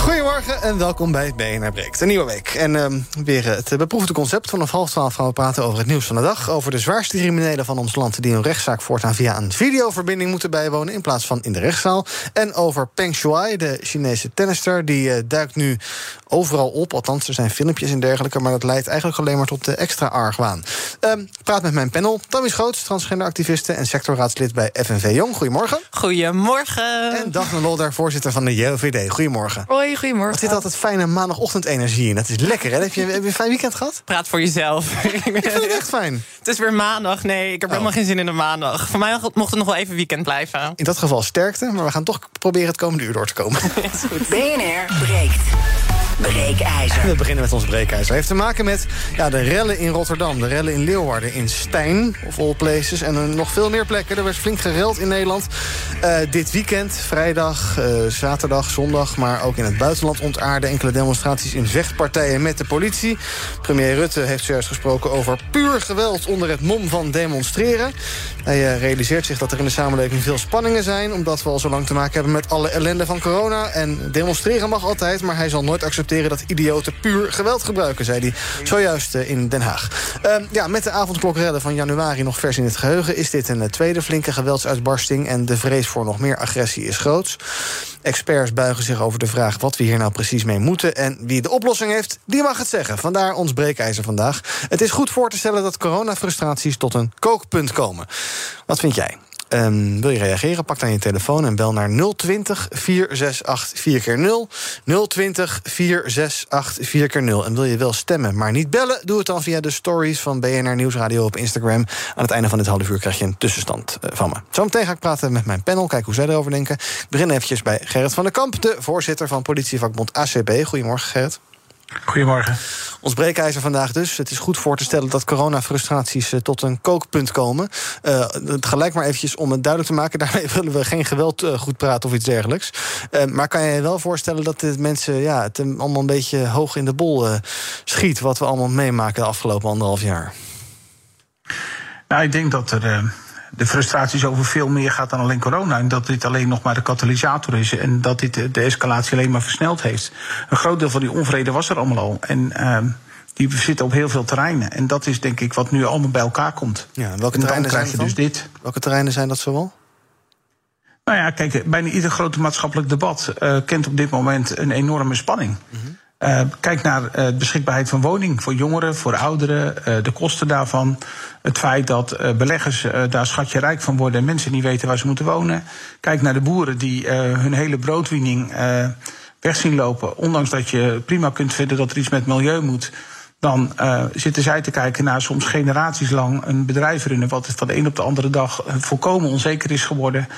Goedemorgen en welkom bij BNR Breekt. Een nieuwe week. En uh, weer het beproefde concept. Vanaf half twaalf gaan we praten over het nieuws van de dag. Over de zwaarste criminelen van ons land... die een rechtszaak voortaan via een videoverbinding moeten bijwonen... in plaats van in de rechtszaal. En over Peng Shuai, de Chinese tennister. Die uh, duikt nu overal op. Althans, er zijn filmpjes en dergelijke. Maar dat leidt eigenlijk alleen maar tot de extra argwaan. Uh, praat met mijn panel. Tammy Schoots, transgenderactiviste... en sectorraadslid bij FNV Jong. Goedemorgen. Goedemorgen. En Daphne Lodder, voorzitter van de JOVD. Goedemorgen. Hoi, goedemorgen. Er zit altijd fijne maandagochtend energie in. Dat is lekker, hè? Heb je, heb je een fijn weekend gehad? Praat voor jezelf. Ik vind het echt fijn. Het is weer maandag. Nee, ik heb Oh. helemaal geen zin in de maandag. Voor mij mocht het nog wel even weekend blijven. In dat geval sterkte, maar we gaan toch proberen het komende uur door te komen. BNR breekt. Breekijzer. We beginnen met ons breekijzer. Het heeft te maken met ja, de rellen in Rotterdam, de rellen in Leeuwarden, in Stijn, of all places. En nog veel meer plekken. Er werd flink gereld in Nederland. Eh, dit weekend, vrijdag, eh, zaterdag, zondag, maar ook in het buitenland ontaarden enkele demonstraties in vechtpartijen met de politie. Premier Rutte heeft zojuist gesproken over puur geweld onder het mom van demonstreren. Hij eh, realiseert zich dat er in de samenleving veel spanningen zijn, omdat we al zo lang te maken hebben met alle ellende van corona. En demonstreren mag altijd, maar hij zal nooit accepteren dat idioten puur geweld gebruiken, zei hij zojuist eh, in Den Haag. Ehm, ja, met de avondklokrellen van januari nog vers in het geheugen... is dit een eh, tweede flinke geweldsuitbarsting... en de vrees voor nog meer agressie is groots. Experts buigen zich over de vraag wat we hier nou precies mee moeten... en wie de oplossing heeft, die mag het zeggen. Vandaar ons breekijzer vandaag. Het is goed voor te stellen dat coronafrustraties tot een kookpunt komen. Wat vind jij? Ehm, wil je reageren? Pak dan je telefoon en bel naar 020 468 4x0. 020 468 4x0. En wil je wel stemmen, maar niet bellen? Doe het dan via de stories van BNR Nieuwsradio op Instagram. Aan het einde van dit half uur krijg je een tussenstand eh, van me. Zometeen ga ik praten met mijn panel, kijken hoe zij erover denken. Ik begin eventjes bij Gerrit van der Kamp, de voorzitter van politievakbond ACB. Goedemorgen, Gerrit. Goedemorgen. Ons breekijzer vandaag dus. Het is goed voor te stellen dat coronafrustraties eh, tot een kookpunt komen. Eh, gelijk maar eventjes om het duidelijk te maken... daarmee willen we geen geweld eh, goed praten of iets dergelijks. Maar kan je je wel voorstellen dat dit mensen... Ja, het allemaal een beetje hoog in de bol schiet... wat we allemaal meemaken de afgelopen anderhalf jaar? Nou, ik denk dat er... de frustraties over veel meer gaat dan alleen corona. En dat dit alleen nog maar de katalysator is. En dat dit de escalatie alleen maar versneld heeft. Een groot deel van die onvrede was er allemaal al. En ehm, die zitten op heel veel terreinen. En dat is denk ik wat nu allemaal bij elkaar komt. Ja, welke en terreinen krijg zijn je het dus dan? dit. Welke terreinen zijn dat zoal? Nou ja, kijk, bijna ieder grote maatschappelijk debat eh, kent op dit moment een enorme spanning. Eh, kijk naar eh, de beschikbaarheid van woning voor jongeren, voor ouderen, eh, de kosten daarvan. Het feit dat beleggers daar schatje rijk van worden en mensen niet weten waar ze moeten wonen. Kijk naar de boeren die hun hele broodwinning weg zien lopen. Ondanks dat je prima kunt vinden dat er iets met milieu moet. Dan zitten zij te kijken naar soms generaties lang een bedrijf runnen. wat van de een op de andere dag volkomen onzeker is geworden.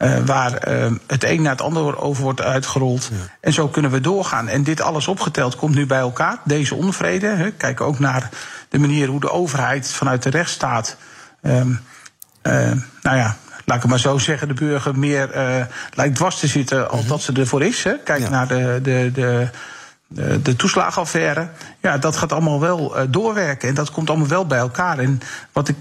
Eh, waar eh, het een naar het ander over wordt uitgerold. En zo kunnen we doorgaan. En dit alles opgeteld komt nu bij elkaar. Deze onvrede. Hè. Kijk ook naar de manier hoe de overheid vanuit de rechtsstaat. ehm, eh, nou ja, laat ik het maar zo zeggen, de burger meer lijkt dwars te zitten als dat ze ervoor is. Hè. Kijk Ja. naar de, de, de, de, toeslagenaffaire. Ja, dat gaat allemaal wel doorwerken en dat komt allemaal wel bij elkaar. En wat ik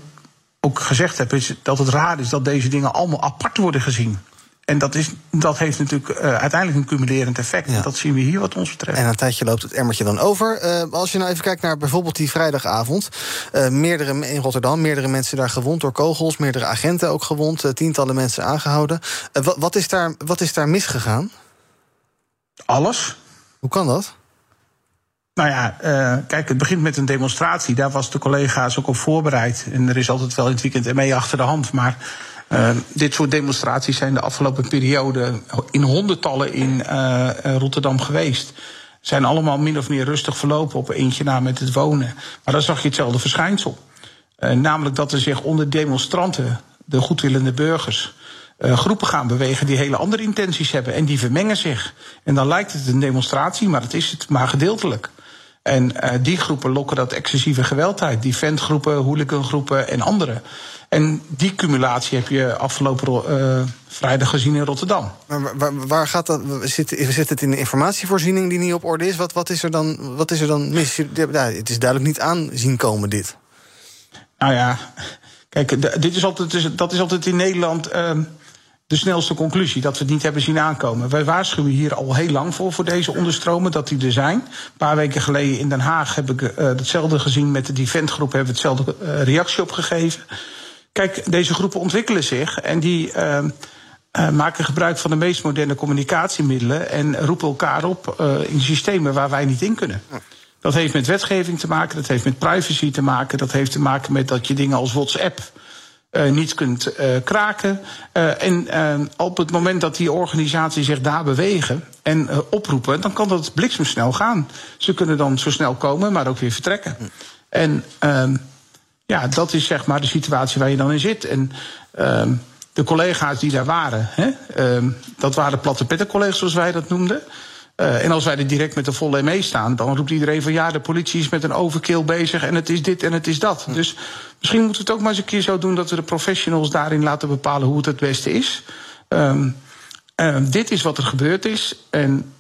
ook gezegd heb, is dat het raar is dat deze dingen allemaal apart worden gezien. En dat, is, dat heeft natuurlijk eh, uiteindelijk een cumulerend effect. Ja. Dat zien we hier wat ons betreft. En een tijdje loopt het emmertje dan over. Eh, als je nou even kijkt naar bijvoorbeeld die vrijdagavond. eh, meerdere in Rotterdam, meerdere mensen daar gewond door kogels. Meerdere agenten ook gewond. tientallen mensen aangehouden. Eh, wat, wat, is daar, wat is daar misgegaan? Alles. Hoe kan dat? Nou ja, eh, kijk, het begint met een demonstratie. Daar was de collega's ook op voorbereid. En er is altijd wel in het weekend mee achter de hand. Maar eh, dit soort demonstraties zijn de afgelopen periode in honderdtallen in eh, Rotterdam geweest. Zijn allemaal min of meer rustig verlopen op eentje na met het wonen. Maar dan zag je hetzelfde verschijnsel. Namelijk dat er zich onder demonstranten, de goedwillende burgers, groepen gaan bewegen die hele andere intenties hebben. En die vermengen zich. En dan lijkt het een demonstratie, maar het is het maar gedeeltelijk. En uh, die groepen lokken dat excessieve geweld uit. Die ventgroepen, hooligangroepen en andere. En die cumulatie heb je afgelopen uh, vrijdag gezien in Rotterdam. Maar waar, waar gaat dat? Zit, zit het in de informatievoorziening die niet op orde is? Wat, wat is er dan, wat is er dan mis? Ja, het is duidelijk niet aan zien komen, dit. Nou ja, kijk, dit is altijd, dat is altijd in Nederland. Uh, de snelste conclusie, dat we het niet hebben zien aankomen. Wij waarschuwen hier al heel lang voor, voor deze onderstromen, dat die er zijn. Een paar weken geleden in Den Haag heb ik uh, hetzelfde gezien met de Defendgroep, hebben we hetzelfde uh, reactie op gegeven. Kijk, deze groepen ontwikkelen zich en die uh, uh, maken gebruik van de meest moderne communicatiemiddelen en roepen elkaar op in systemen waar wij niet in kunnen. Dat heeft met wetgeving te maken, dat heeft met privacy te maken, dat heeft te maken met dat je dingen als WhatsApp uh, niet kunt uh, kraken. Uh, en op het moment dat die organisaties zich daar bewegen en oproepen, dan kan dat bliksemsnel gaan. Ze kunnen dan zo snel komen, maar ook weer vertrekken. En ehm, ja, dat is zeg maar de situatie waar je dan in zit. En ehm, de collega's die daar waren, hè, ehm, dat waren platte pettencollega's zoals wij dat noemden. Uh, en als wij er direct met de volle mee staan, dan roept iedereen van ja, de politie is met een overkill bezig en het is dit en het is dat. Hm. Dus misschien moeten we het ook maar eens een keer zo doen dat we de professionals daarin laten bepalen hoe het het beste is. Um, uh, dit is wat er gebeurd is. En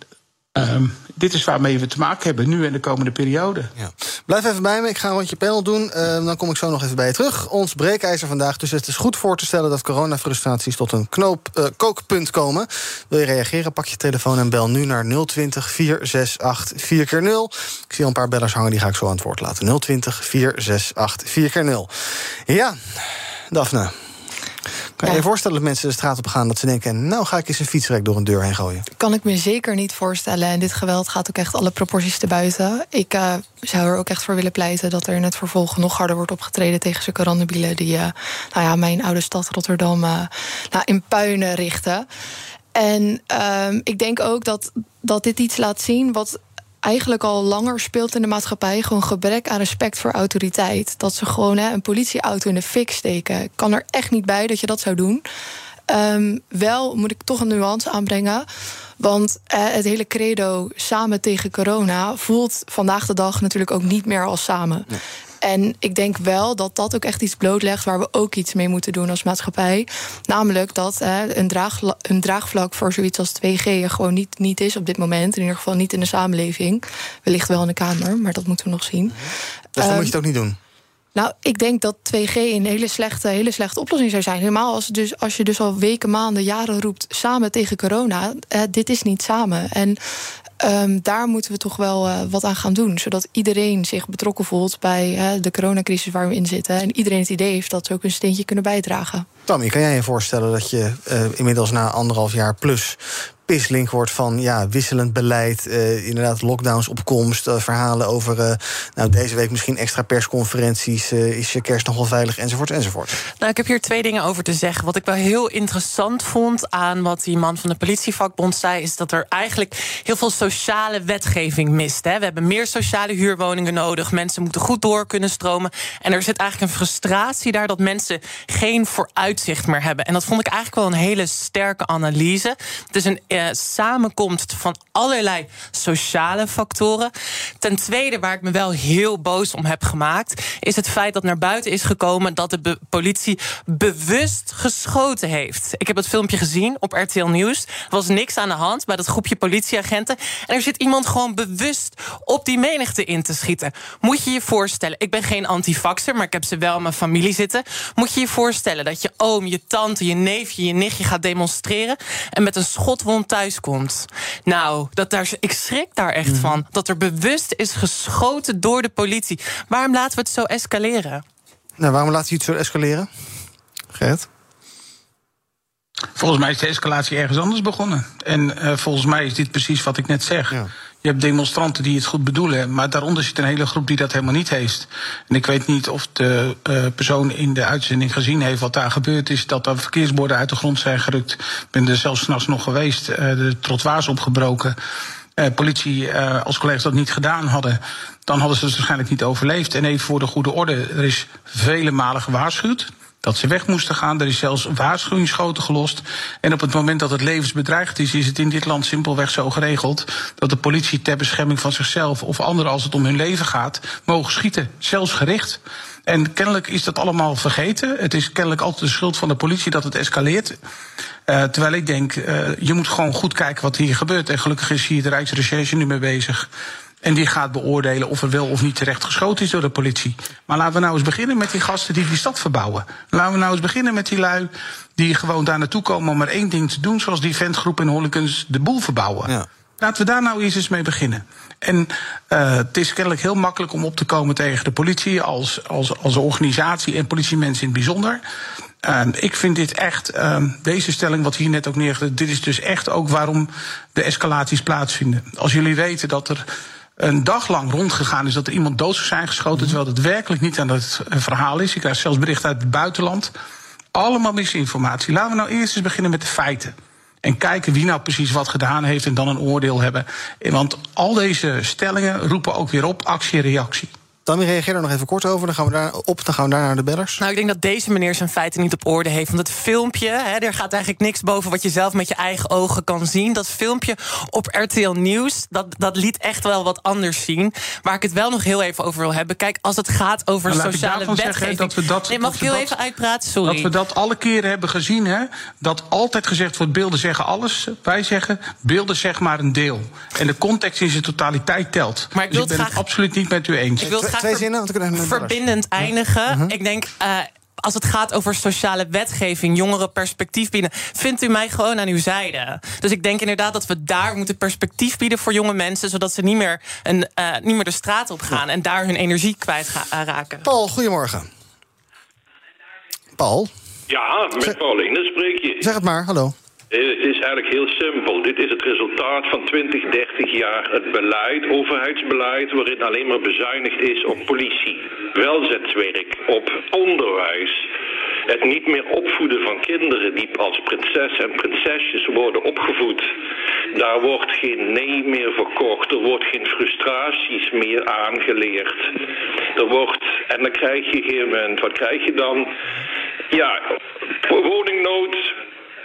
Um, dit is waarmee we te maken hebben nu en de komende periode. Ja. Blijf even bij me, ik ga een rondje panel doen. Uh, dan kom ik zo nog even bij je terug. Ons breekijzer vandaag. Dus het is goed voor te stellen dat coronafrustraties tot een knoop, uh, kookpunt komen. Wil je reageren? Pak je telefoon en bel nu naar 020 468 4 keer 0 Ik zie al een paar bellers hangen, die ga ik zo aan het woord laten. 020 468 4 keer 0 Ja, Daphne. Kan je je voorstellen dat mensen de straat op gaan... dat ze denken, nou ga ik eens een fietsrek door een deur heen gooien? Kan ik me zeker niet voorstellen. En dit geweld gaat ook echt alle proporties te buiten. Ik uh, zou er ook echt voor willen pleiten... dat er in het vervolg nog harder wordt opgetreden... tegen zijn corandebielen die uh, nou ja, mijn oude stad Rotterdam uh, nou, in puinen richten. En ik denk ook dat, dat dit iets laat zien... wat eigenlijk al langer speelt in de maatschappij. Gewoon gebrek aan respect voor autoriteit. Dat ze gewoon hè, een politieauto in de fik steken. Ik kan er echt niet bij dat je dat zou doen. Um, wel moet ik toch een nuance aanbrengen. Want eh, het hele credo samen tegen corona voelt vandaag de dag natuurlijk ook niet meer als samen. En ik denk wel dat dat ook echt iets blootlegt waar we ook iets mee moeten doen als maatschappij. Namelijk dat eh, een, draag, een draagvlak voor zoiets als 2G er gewoon niet, niet is op dit moment. In ieder geval niet in de samenleving. Wellicht wel in de Kamer, maar dat moeten we nog zien. Dus dan um, moet je het ook niet doen. Nou, ik denk dat 2G een hele slechte, hele slechte oplossing zou zijn. Helemaal als, dus, als je dus al weken, maanden, jaren roept samen tegen corona. Eh, dit is niet samen. En Um, daar moeten we toch wel uh, wat aan gaan doen. Zodat iedereen zich betrokken voelt bij uh, de coronacrisis waar we in zitten. En iedereen het idee heeft dat ze ook een steentje kunnen bijdragen. Tammy, kan jij je voorstellen dat je uh, inmiddels na anderhalf jaar plus pislink wordt van ja, wisselend beleid, uh, inderdaad lockdowns op komst, uh, verhalen over uh, nou, deze week misschien extra persconferenties, is je kerst nog wel veilig, enzovoort, enzovoort. Nou, ik heb hier twee dingen over te zeggen. Wat ik wel heel interessant vond aan wat die man van de politievakbond zei, is dat er eigenlijk heel veel sociale wetgeving mist. Hè. We hebben meer sociale huurwoningen nodig, mensen moeten goed door kunnen stromen. En er zit eigenlijk een frustratie daar dat mensen geen vooruitzicht meer hebben. En dat vond ik eigenlijk wel een hele sterke analyse. Het is een uh, samenkomst van allerlei sociale factoren. Ten tweede, waar ik me wel heel boos om heb gemaakt, is het feit dat naar buiten is gekomen dat de politie bewust geschoten heeft. Ik heb het filmpje gezien op RTL Nieuws. Er was niks aan de hand bij dat groepje politieagenten. En er zit iemand gewoon bewust op die menigte in te schieten. Moet je je voorstellen, ik ben geen antivaxer, maar ik heb ze wel in mijn familie zitten. Moet je je voorstellen dat je oom, je tante, je neefje, je nichtje gaat demonstreren en met een schotwond thuis komt. Nou, dat daar, ik schrik daar echt mm. van. Dat er bewust is geschoten door de politie. Waarom laten we het zo escaleren? Nou, waarom laat je het zo escaleren? Gert? Volgens mij is de escalatie ergens anders begonnen. En uh, volgens mij is dit precies wat ik net zeg. Ja. Je hebt demonstranten die het goed bedoelen, maar daaronder zit een hele groep die dat helemaal niet heeft. En ik weet niet of de uh, persoon in de uitzending gezien heeft wat daar gebeurd is. Dat er verkeersborden uit de grond zijn gerukt. Ik ben er zelfs s'nachts nog geweest. Uh, de trottoirs opgebroken. Uh, politie, als collega's dat niet gedaan hadden, dan hadden ze het waarschijnlijk niet overleefd. En even voor de goede orde, er is vele malen gewaarschuwd. Dat ze weg moesten gaan. Er is zelfs waarschuwingsschoten gelost. En op het moment dat het levensbedreigend is, is het in dit land simpelweg zo geregeld dat de politie ter bescherming van zichzelf of anderen als het om hun leven gaat, mogen schieten, zelfs gericht. En kennelijk is dat allemaal vergeten. Het is kennelijk altijd de schuld van de politie dat het escaleert. Uh, terwijl ik denk, uh, je moet gewoon goed kijken wat hier gebeurt. En gelukkig is hier de Rijksrecherche nu mee bezig. En die gaat beoordelen of er wel of niet terecht geschoten is door de politie. Maar laten we nou eens beginnen met die gasten die die stad verbouwen. Laten we nou eens beginnen met die lui die gewoon daar naartoe komen om maar één ding te doen, zoals die ventgroep in Hollikens de boel verbouwen. Ja. Laten we daar nou eens eens mee beginnen. En uh, het is kennelijk heel makkelijk om op te komen tegen de politie als, als, als organisatie en politiemensen in het bijzonder. Uh, ik vind dit echt, uh, deze stelling wat hier net ook neergezet, dit is dus echt ook waarom de escalaties plaatsvinden. Als jullie weten dat er een dag lang rondgegaan is dat er iemand dood zou zijn geschoten, terwijl het werkelijk niet aan het verhaal is. Ik krijg zelfs berichten uit het buitenland. Allemaal misinformatie. Laten we nou eerst eens beginnen met de feiten. En kijken wie nou precies wat gedaan heeft en dan een oordeel hebben. Want al deze stellingen roepen ook weer op actie en reactie. Dan reageer er nog even kort over. Dan gaan we daar op. Dan gaan we daar naar de bellers. Nou, ik denk dat deze meneer zijn feiten niet op orde heeft. Want het filmpje, hè, er gaat eigenlijk niks boven wat je zelf met je eigen ogen kan zien. Dat filmpje op RTL Nieuws, dat, dat liet echt wel wat anders zien. Waar ik het wel nog heel even over wil hebben. Kijk, als het gaat over nou, sociale wetgeving. Zeggen, dat we dat, nee, mag ik heel even uitpraten? Sorry. Dat we dat alle keren hebben gezien. Hè, dat altijd gezegd wordt: beelden zeggen alles. Wij zeggen: beelden zeg maar een deel. En de context in zijn totaliteit telt. Maar ik, dus ik ben graag, het absoluut niet met u eens. Ik wil Twee, twee zinnen, want ik verbindend eindigen. Uh-huh. Ik denk. Uh, als het gaat over sociale wetgeving, jongeren perspectief bieden, vindt u mij gewoon aan uw zijde. Dus ik denk inderdaad dat we daar moeten perspectief bieden voor jonge mensen, zodat ze niet meer, een, uh, niet meer de straat op gaan en daar hun energie kwijt raken. Paul, goedemorgen. Paul? Ja, met Pauline spreek je. Zeg het maar, hallo. Het is eigenlijk heel simpel. Dit is het resultaat van 20, 30 jaar het beleid, overheidsbeleid, waarin alleen maar bezuinigd is op politie, welzetswerk, op onderwijs. Het niet meer opvoeden van kinderen die als prinses en prinsesjes worden opgevoed. Daar wordt geen nee meer verkocht. Er wordt geen frustraties meer aangeleerd. Er wordt, en dan krijg je op een gegeven moment, wat krijg je dan? Ja, woningnood,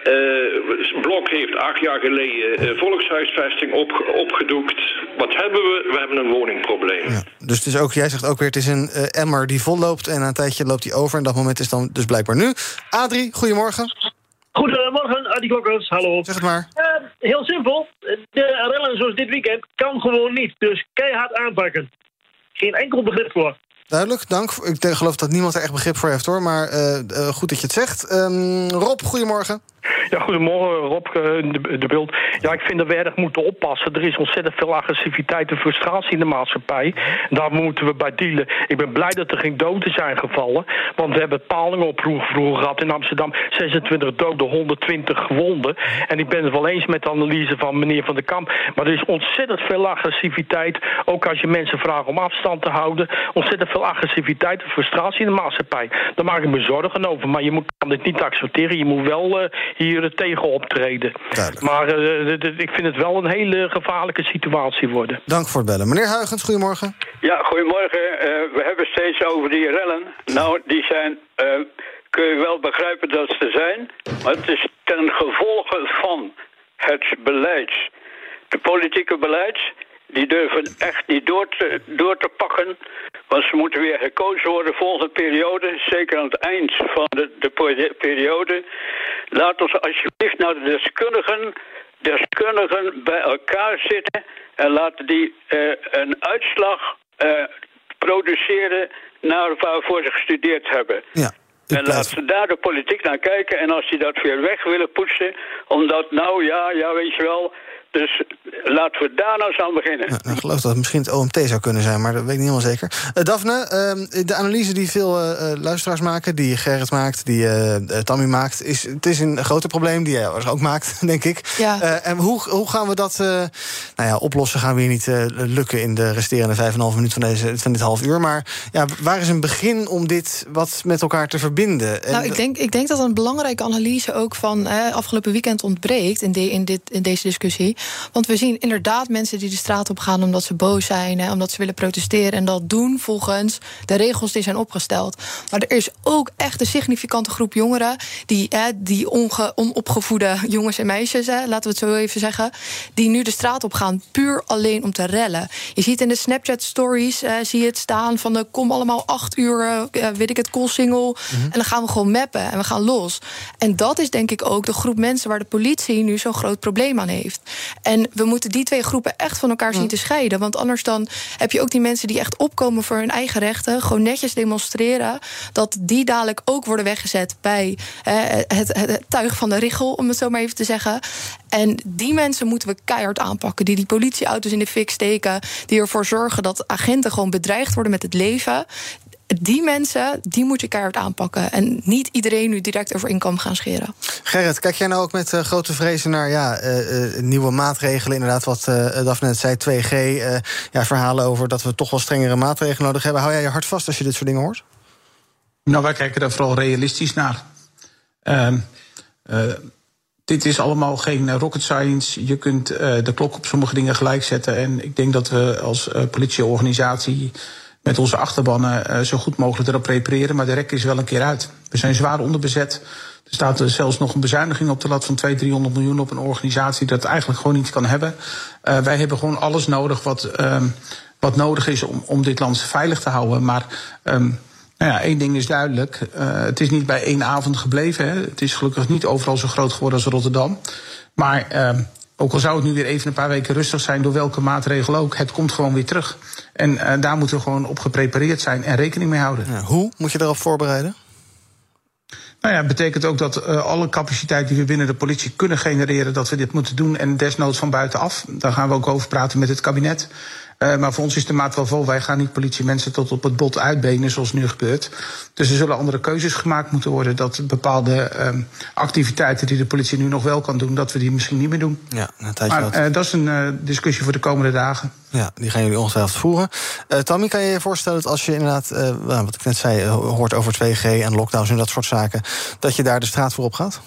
uh, Blok heeft acht jaar geleden uh, volkshuisvesting op, opgedoekt. Wat hebben we? We hebben een woningprobleem. Ja, dus het is ook, jij zegt ook weer, het is een uh, emmer die vol loopt... en na een tijdje loopt die over. En dat moment is dan dus blijkbaar nu. Adrie, goedemorgen. Goedemorgen, Adi Klokkers, hallo. Zeg het maar. heel simpel. De rellen zoals dit weekend kan gewoon niet. Dus keihard aanpakken. Geen enkel begrip voor. Duidelijk, dank. Ik geloof dat niemand er echt begrip voor heeft hoor. Maar uh, uh, goed dat je het zegt. Um, Rob, goedemorgen. Ja, goedemorgen Rob, eh, de, de, beeld. Ja, ik vind dat we erg moeten oppassen. Er is ontzettend veel agressiviteit en frustratie in de maatschappij. Daar moeten we bij dealen. Ik ben blij dat er geen doden zijn gevallen. Want we hebben palingen vroeger gehad in Amsterdam. 26 doden, 120 gewonden. En ik ben het wel eens met de analyse van meneer Van der Kamp. Maar er is ontzettend veel agressiviteit. Ook als je mensen vraagt om afstand te houden. Ontzettend veel agressiviteit en frustratie in de maatschappij. Daar maak ik me zorgen over. Maar je moet, kan dit niet accepteren. Je moet wel uh, hier tegen optreden. Maar uh, ik vind het wel een hele gevaarlijke situatie worden. Dank voor het bellen. Meneer Huigens, goedemorgen. Ja, goedemorgen. Uh, we hebben steeds over die rellen. Nou, die zijn... kun je wel begrijpen dat ze zijn. Maar het is ten gevolge van het beleid. De politieke beleid die durven echt niet door te, door te pakken. Want ze moeten weer gekozen worden volgende periode. Zeker aan het eind van de, de periode. Laat ons alsjeblieft naar de deskundigen, deskundigen bij elkaar zitten. En laten die uh, een uitslag uh, produceren naar waarvoor ze gestudeerd hebben. Ja. En laat ze daar de politiek naar kijken. En als die dat weer weg willen poetsen, omdat nou ja, ja weet je wel, dus laten we daar nou eens aan beginnen. Nou, ik geloof dat het misschien het OMT zou kunnen zijn, maar dat weet ik niet helemaal zeker. Uh, Daphne, uh, de analyse die veel uh, luisteraars maken, die Gerrit maakt, die Tammy maakt, is, het is een groter probleem, die jij ook maakt, denk ik. Ja. en hoe, hoe gaan we dat nou ja, oplossen? Gaan we hier niet lukken in de resterende vijf en half minuut van, deze, van dit half uur. Maar ja, waar is een begin om dit wat met elkaar te verbinden? nou, ik denk, ik denk dat een belangrijke analyse ook van afgelopen weekend ontbreekt in, de, in, dit, in deze discussie Want we zien inderdaad mensen die de straat op gaan omdat ze boos zijn, hè, omdat ze willen protesteren. En dat doen volgens de regels die zijn opgesteld. Maar er is ook echt een significante groep jongeren, die, hè, die onge, onopgevoede jongens en meisjes, hè, laten we het zo even zeggen, die nu de straat op gaan puur alleen om te rellen. Je ziet in de Snapchat-stories, eh, zie je het staan van de kom allemaal acht uur, eh, weet ik het, single. En dan gaan we gewoon mappen en we gaan los. En dat is denk ik ook de groep mensen waar de politie nu zo'n groot probleem aan heeft. En we moeten die twee groepen echt van elkaar zien te scheiden. Want anders dan heb je ook die mensen die echt opkomen voor hun eigen rechten, gewoon netjes demonstreren, dat die dadelijk ook worden weggezet bij eh, het, het, tuig van de richel, om het zo maar even te zeggen. En die mensen moeten we keihard aanpakken. Die die politieauto's in de fik steken. Die ervoor zorgen dat agenten gewoon bedreigd worden met het leven die mensen, die moet je keihard aanpakken. En niet iedereen nu direct over inkomen gaan scheren. Gerrit, kijk jij nou ook met uh, grote vrezen naar ja, uh, nieuwe maatregelen? Inderdaad, wat uh, Daphne net zei, 2G. ja, verhalen over dat we toch wel strengere maatregelen nodig hebben. Hou jij je hart vast als je dit soort dingen hoort? Nou, wij kijken daar vooral realistisch naar. Ehm, dit is allemaal geen rocket science. Je kunt de klok op sommige dingen gelijk zetten. En ik denk dat we als politieorganisatie met onze achterbannen uh, zo goed mogelijk erop repareren. Maar de rek is wel een keer uit. We zijn zwaar onderbezet. Er staat er zelfs nog een bezuiniging op de lat van 200, 300 miljoen op een organisatie dat eigenlijk gewoon niet kan hebben. Uh, wij hebben gewoon alles nodig wat, uh, wat nodig is om, om dit land veilig te houden. Maar um, nou ja, één ding is duidelijk. Het is niet bij één avond gebleven. Hè. Het is gelukkig niet overal zo groot geworden als Rotterdam. Maar ook al zou het nu weer even een paar weken rustig zijn, door welke maatregel ook, het komt gewoon weer terug. En uh, daar moeten we gewoon op geprepareerd zijn en rekening mee houden. Ja, hoe moet je daarop voorbereiden? Nou ja, betekent ook dat uh, alle capaciteit die we binnen de politie kunnen genereren, dat we dit moeten doen. En desnoods van buitenaf. Daar gaan we ook over praten met het kabinet. Uh, maar voor ons is de maat wel vol. Wij gaan niet politiemensen tot op het bot uitbenen zoals nu gebeurt. Dus er zullen andere keuzes gemaakt moeten worden. Dat bepaalde uh, activiteiten die de politie nu nog wel kan doen, dat we die misschien niet meer doen. Ja, maar uh, dat is een discussie voor de komende dagen. Ja, die gaan jullie ongetwijfeld voeren. Tammy, kan je je voorstellen dat als je inderdaad, wat ik net zei, hoort over 2G en lockdowns en dat soort zaken, dat je daar de straat voor op gaat?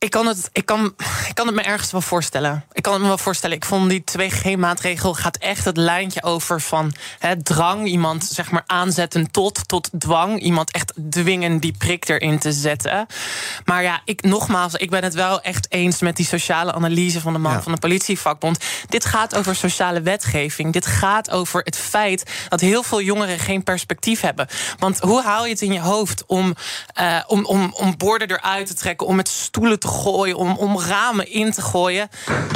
Ik kan, het, ik, kan, ik kan het me ergens wel voorstellen. Ik kan het me wel voorstellen. Ik vond die 2G-maatregel gaat echt het lijntje over van drang. Iemand zeg maar aanzetten tot, tot dwang. Iemand echt dwingen die prik erin te zetten. Maar ja, ik, nogmaals, ik ben het wel echt eens met die sociale analyse van de man van de politievakbond. Dit gaat over sociale wetgeving. Dit gaat over het feit dat heel veel jongeren geen perspectief hebben. Want hoe haal je het in je hoofd om, uh, om, om, om borden eruit te trekken, om met stoelen te gooien, om, om ramen in te gooien.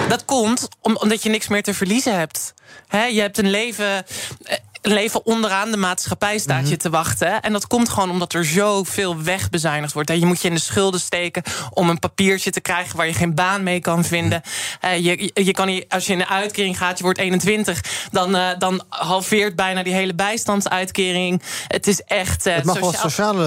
Dat komt omdat je niks meer te verliezen hebt. je hebt een leven eh, leven onderaan de maatschappij staat je mhm. te wachten. En dat komt gewoon omdat er zoveel wegbezuinigd wordt. Je moet je in de schulden steken om een papiertje te krijgen waar je geen baan mee kan vinden. Uh, je, je kan niet, als je in de uitkering gaat, je wordt 21, dan, uh, dan halveert bijna die hele bijstandsuitkering. Het is echt. Uh, het mag wel sociale.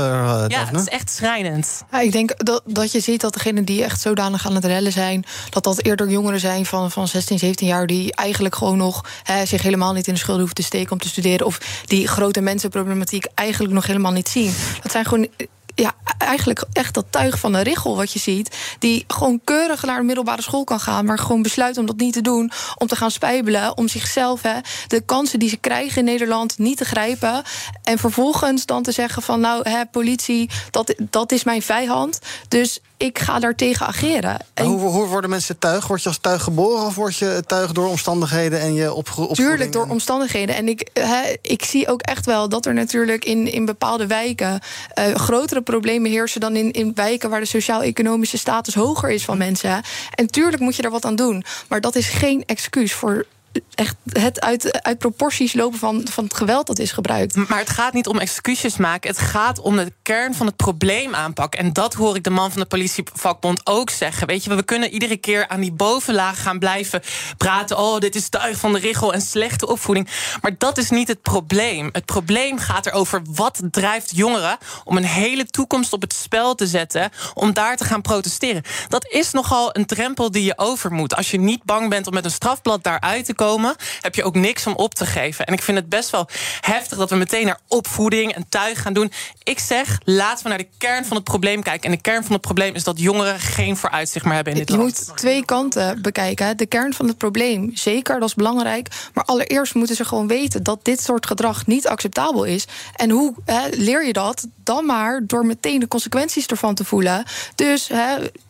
ja, het is echt schrijnend. Ja, ik denk dat, dat je ziet dat degenen die echt zodanig aan het rellen zijn, dat dat eerder jongeren zijn van, van 16, 17 jaar die eigenlijk gewoon nog zich helemaal niet in de schulden hoeven te steken om te studeren of die grote mensenproblematiek eigenlijk nog helemaal niet zien. Dat zijn gewoon ja, eigenlijk echt dat tuig van de richel wat je ziet. Die gewoon keurig naar een middelbare school kan gaan. Maar gewoon besluit om dat niet te doen. Om te gaan spijbelen. Om zichzelf hè, de kansen die ze krijgen in Nederland niet te grijpen. En vervolgens dan te zeggen van nou, hè, politie, dat, dat is mijn vijand. Dus ik ga daar tegen ageren. Hoe, hoe, worden mensen tuig? Word je als tuig geboren of word je tuig door omstandigheden en je opgegroeid? Tuurlijk, door omstandigheden. En ik, ik zie ook echt wel dat er natuurlijk in, in bepaalde wijken uh, grotere problemen heersen dan in, in wijken waar de sociaal-economische status hoger is van mensen. En tuurlijk moet je er wat aan doen. Maar dat is geen excuus voor echt het uit, uit proporties lopen van, van het geweld dat is gebruikt. Maar het gaat niet om excuses maken. Het gaat om de kern van het probleem aanpakken. En dat hoor ik de man van de politievakbond ook zeggen. Weet je, we kunnen iedere keer aan die bovenlaag gaan blijven praten. Oh, dit is tuig van de richel en slechte opvoeding. Maar dat is niet het probleem. Het probleem gaat erover wat drijft jongeren om een hele toekomst op het spel te zetten. Om daar te gaan protesteren. Dat is nogal een drempel die je over moet. Als je niet bang bent om met een strafblad daaruit te komen komen, heb je ook niks om op te geven. En ik vind het best wel heftig dat we meteen naar opvoeding en tuig gaan doen. Ik zeg, laten we naar de kern van het probleem kijken. En de kern van het probleem is dat jongeren geen vooruitzicht meer hebben in dit je land. moet twee kanten bekijken. De kern van het probleem, zeker, dat is belangrijk. Maar allereerst moeten ze gewoon weten dat dit soort gedrag niet acceptabel is. En hoe leer je dat? Dan maar door meteen de consequenties ervan te voelen. Dus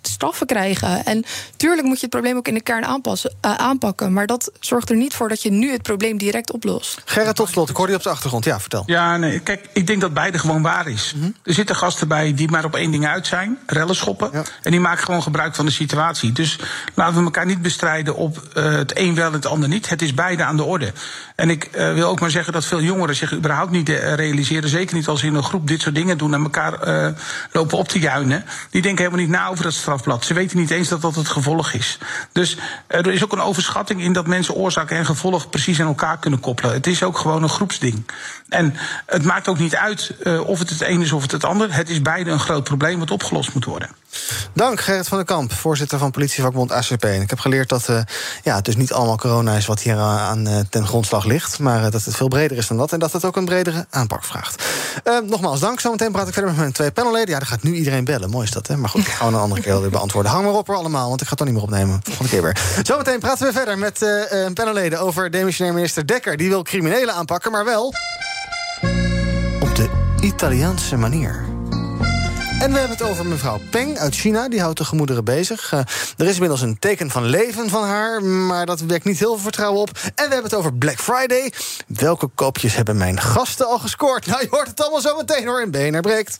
straffen krijgen. En tuurlijk moet je het probleem ook in de kern aanpassen, eh, aanpakken. Maar dat zorgt er niet voor dat je nu het probleem direct oplost. Gerrit, tot slot. Ik hoorde je op de achtergrond. Ja, vertel. Ja, nee, kijk, ik denk dat beide gewoon waar is. Er zitten gasten bij die maar op één ding uit zijn, rellen schoppen. En die maken gewoon gebruik van de situatie. Dus laten we elkaar niet bestrijden op eh, het een wel en het ander niet. Het is beide aan de orde. En ik eh, wil ook maar zeggen dat veel jongeren zich überhaupt niet eh, realiseren. Zeker niet als ze in een groep dit soort dingen doen en elkaar eh, lopen op te juinen. Die denken helemaal niet na over dat strafblad. Ze weten niet eens dat dat het gevolg is. Dus er is ook een overschatting in dat mensen oorzaak en gevolg precies aan elkaar kunnen koppelen. Het is ook gewoon een groepsding. En het maakt ook niet uit eh, of het het een is of het het ander. Het is beide een groot probleem wat opgelost moet worden. Dank Gerrit van der Kamp, voorzitter van politievakbond ACP. En ik heb geleerd dat eh, ja, het dus niet allemaal corona is wat hier aan, aan, eh, ten grondslag ligt. Maar eh, dat het veel breder is dan dat. En dat het ook een bredere aanpak vraagt. Eh, nogmaals, dank. Zometeen praat ik verder met mijn twee panelleden. Ja, er gaat nu iedereen bellen. Mooi is dat, hè? Maar goed, ik ga een andere keer weer beantwoorden. Hang maar op er allemaal, want ik ga het dan niet meer opnemen. Volgende keer weer. Zometeen praten we verder met eh eh, panelleden over demissionair minister Dekker. Die wil criminelen aanpakken, maar wel op de Italiaanse manier. En we hebben het over mevrouw Peng uit China. Die houdt de gemoederen bezig. Eh, er is inmiddels een teken van leven van haar. Maar dat wekt niet heel veel vertrouwen op. En we hebben het over Black Friday. Welke koopjes hebben mijn gasten al gescoord? Nou, je hoort het allemaal zo meteen hoor in BNR Breekt.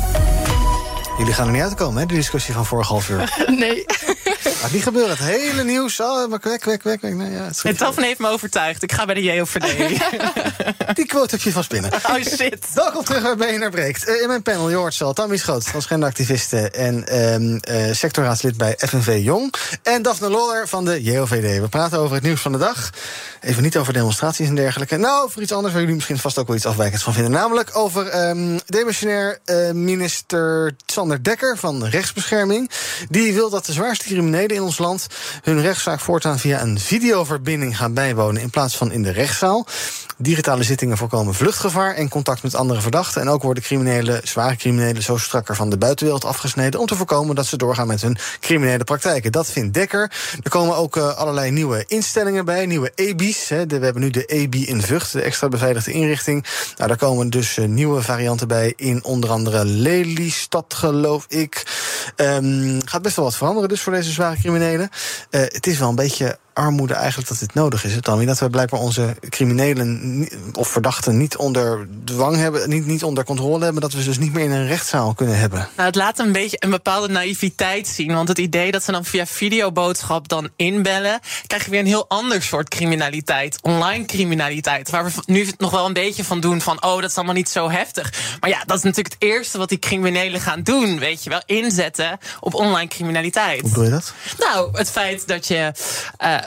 Jullie gaan er niet uitkomen, hè? De discussie van vorig half uur. Nee. Gaat niet gebeuren. Het hele nieuws. Oh, maar kwek, kwek, kwek. kwek. Nee, ja, het En Daphne heeft me overtuigd. Ik ga bij de JOVD. Die quote heb je vast binnen. Oh shit. Welkom terug bij BNR Breekt. Eh, in mijn panel, je hoort ze al, Tammy Schoot, transgenderactiviste... en eh, sectorraadslid bij FNV Jong. En Daphne Loller van de JOVD. We praten over het nieuws van de dag. Even niet over demonstraties en dergelijke. Nou, over iets anders waar jullie misschien vast ook wel iets afwijkends van vinden. Namelijk over ehm demissionair eh, minister Sander Dekker van Rechtsbescherming. Die wil dat de zwaarste criminelen in ons land... hun rechtszaak voortaan via een videoverbinding gaan bijwonen... in plaats van in de rechtszaal. Digitale zittingen voorkomen vluchtgevaar en contact met andere verdachten. En ook worden criminelen, zware criminelen, zo strakker van de buitenwereld afgesneden. om te voorkomen dat ze doorgaan met hun criminele praktijken. Dat vindt Dekker. Er komen ook uh, allerlei nieuwe instellingen bij, nieuwe EBI's. We hebben nu de EBI in Vught, de extra beveiligde inrichting. Nou, daar komen dus uh, nieuwe varianten bij in onder andere Lelystad, geloof ik. Um, gaat best wel wat veranderen dus voor deze zware criminelen. Uh, het is wel een beetje armoede eigenlijk dat dit nodig is. Het dan dat we blijkbaar onze criminelen of verdachten niet onder dwang hebben, niet, niet onder controle hebben, dat we ze dus niet meer in een rechtszaal kunnen hebben. Nou, het laat een beetje een bepaalde naïviteit zien. Want het idee dat ze dan via videoboodschap dan inbellen, krijg je weer een heel ander soort criminaliteit. Online criminaliteit. Waar we nu nog wel een beetje van doen van oh, dat is allemaal niet zo heftig. Maar ja, dat is natuurlijk het eerste wat die criminelen gaan doen, weet je wel, inzetten op online criminaliteit. Hoe bedoel je dat? Nou, het feit dat je. Uh,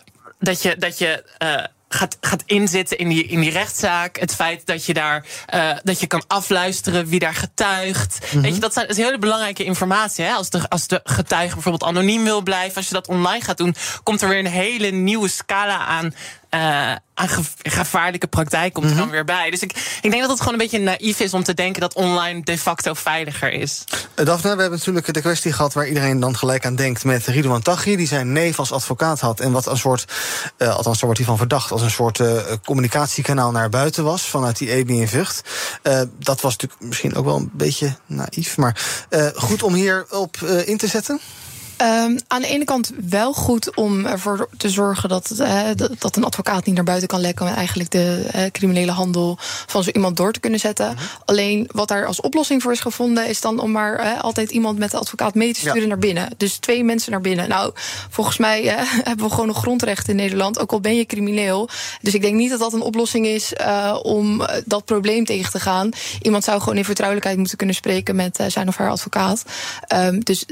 dat je, dat je uh, gaat, gaat inzitten in die, in die rechtszaak. Het feit dat je daar uh, dat je kan afluisteren wie daar getuigt. Mm -hmm. Weet je, dat, zijn, dat is hele belangrijke informatie. Hè? Als, de, als de getuige bijvoorbeeld anoniem wil blijven, als je dat online gaat doen, komt er weer een hele nieuwe scala aan. Uh, aan gevaarlijke praktijk komt er mm -hmm. dan weer bij. Dus ik, ik denk dat het gewoon een beetje naïef is om te denken dat online de facto veiliger is. Uh, Daphne, we hebben natuurlijk de kwestie gehad waar iedereen dan gelijk aan denkt met Ridouan Taghi, die zijn neef als advocaat had en wat een soort, uh, althans daar wordt hij van verdacht, als een soort uh, communicatiekanaal naar buiten was vanuit die EBI in Vught. dat was natuurlijk misschien ook wel een beetje naïef, maar goed om hier op in te zetten. Um, aan de ene kant wel goed om ervoor te zorgen dat, uh, dat een advocaat niet naar buiten kan lekken. en eigenlijk de uh, criminele handel van zo iemand door te kunnen zetten. Mm -hmm. Alleen wat daar als oplossing voor is gevonden, is dan om maar uh, altijd iemand met de advocaat mee te sturen ja. naar binnen. Dus twee mensen naar binnen. Nou, volgens mij hebben we gewoon een grondrecht in Nederland, ook al ben je crimineel. Dus ik denk niet dat dat een oplossing is om dat probleem tegen te gaan. Iemand zou gewoon in vertrouwelijkheid moeten kunnen spreken met zijn of haar advocaat. Um, dus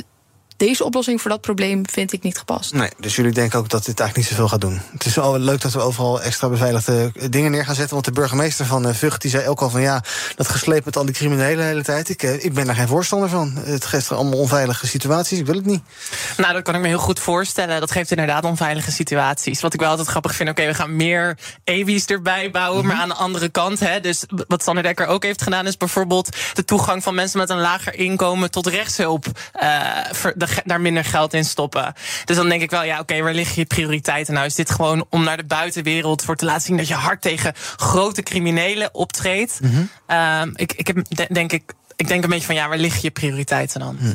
deze oplossing voor dat probleem vind ik niet gepast. Nee, dus jullie denken ook dat dit eigenlijk niet zoveel gaat doen. Het is wel leuk dat we overal extra beveiligde dingen neer gaan zetten. Want de burgemeester van Vught die zei ook al van ja, dat gesleep met al die criminelen de hele tijd. Ik, ik ben daar geen voorstander van. Het geeft allemaal onveilige situaties. Ik wil het niet. Nou, dat kan ik me heel goed voorstellen. Dat geeft inderdaad onveilige situaties. Wat ik wel altijd grappig vind, oké, okay, we gaan meer EWI's erbij bouwen. Mm -hmm. Maar aan de andere kant, hè, dus wat Sander Dekker ook heeft gedaan, is bijvoorbeeld de toegang van mensen met een lager inkomen tot rechtshulp. Uh, daar minder geld in stoppen. Dus dan denk ik wel, ja, oké, okay, waar liggen je prioriteiten nou? Is dit gewoon om naar de buitenwereld voor te laten zien dat je hard tegen grote criminelen optreedt? Mm -hmm. uh, ik, ik heb, denk ik, ik denk een beetje van ja, waar liggen je prioriteiten dan? Hm.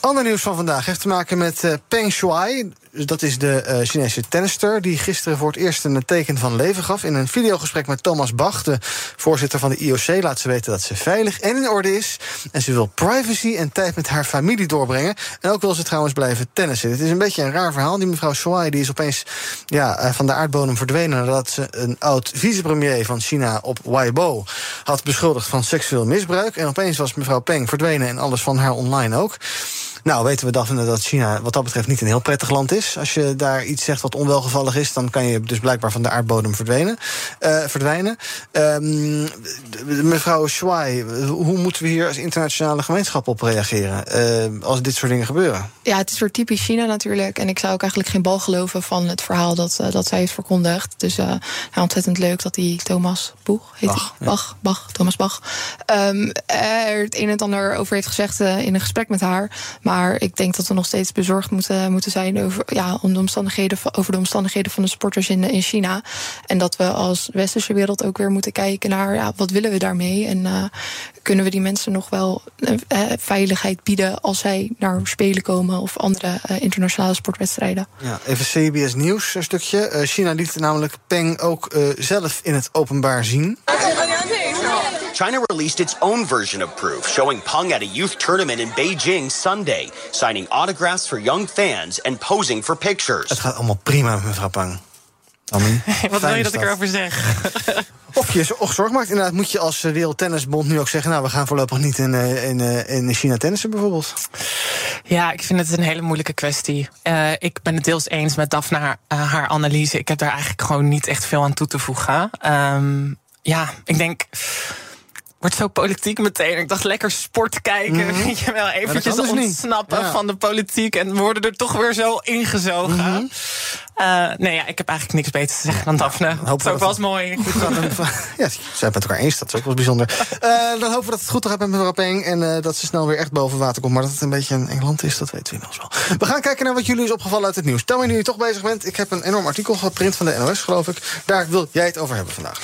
Ander nieuws van vandaag heeft te maken met uh, Peng Shuai. Dat is de uh, Chinese tennister die gisteren voor het eerst een teken van leven gaf. In een videogesprek met Thomas Bach, de voorzitter van de IOC, laat ze weten dat ze veilig en in orde is. En ze wil privacy en tijd met haar familie doorbrengen. En ook wil ze trouwens blijven tennissen. Het is een beetje een raar verhaal. Die mevrouw Shuai die is opeens ja, uh, van de aardbodem verdwenen nadat ze een oud vicepremier van China op Weibo had beschuldigd van seksueel misbruik. En opeens was mevrouw Peng verdwenen en alles van haar online ook. Nou, weten we Daphne dat China wat dat betreft niet een heel prettig land is. Als je daar iets zegt wat onwelgevallig is, dan kan je dus blijkbaar van de aardbodem verdwijnen. Uh, verdwijnen. Um, mevrouw Shuai, hoe moeten we hier als internationale gemeenschap op reageren uh, als dit soort dingen gebeuren? Ja, het is weer typisch China natuurlijk. En ik zou ook eigenlijk geen bal geloven van het verhaal dat, uh, dat zij heeft verkondigd. Dus nou, ontzettend leuk dat die Thomas Boeg heet Bach? Bach, Bach, Thomas Bach. Um, er het een en ander over heeft gezegd in een gesprek met haar. Maar ik denk dat we nog steeds bezorgd moeten, moeten zijn over, ja, de omstandigheden, over de omstandigheden van de sporters in, in China. En dat we als westerse wereld ook weer moeten kijken naar ja, wat willen we daarmee. En uh, kunnen we die mensen nog wel uh, veiligheid bieden als zij naar Spelen komen of andere internationale sportwedstrijden. Ja, even CBS Nieuws een stukje. China liet namelijk Peng ook zelf in het openbaar zien. China released its own version of proof, showing Peng at a youth tournament in Beijing Sunday, signing autographs for young fans and posing for pictures. Het gaat allemaal prima met mevrouw Peng. Wat wil je dat ik erover zeg? Of je och zorg maakt. Inderdaad, moet je als Wereldtennisbond nu ook zeggen... nou, we gaan voorlopig niet in, in, in China tennissen bijvoorbeeld. Ja, ik vind het een hele moeilijke kwestie. Uh, ik ben het deels eens met Daphne haar, uh, haar analyse. Ik heb daar eigenlijk gewoon niet echt veel aan toe te voegen. Um, ja, ik denk wordt zo politiek meteen. Ik dacht lekker sport kijken, mm -hmm. weet je wel, eventjes dus ontsnappen ja. van de politiek en worden er toch weer zo ingezogen. Mm -hmm. uh, nee, ja, ik heb eigenlijk niks beter te zeggen dan Daphne. Dat is ook wel mooi. ja, zijn met elkaar eens, dat is ook wel bijzonder. Uh, dan hopen we dat het goed gaat met mevrouw Peng en uh, dat ze snel weer echt boven water komt. Maar dat het een beetje een Engeland is, dat weten we inmiddels wel. We gaan kijken naar wat jullie is opgevallen uit het nieuws. Tel me nu je toch bezig bent. Ik heb een enorm artikel geprint van de NOS, geloof ik. Daar wil jij het over hebben vandaag.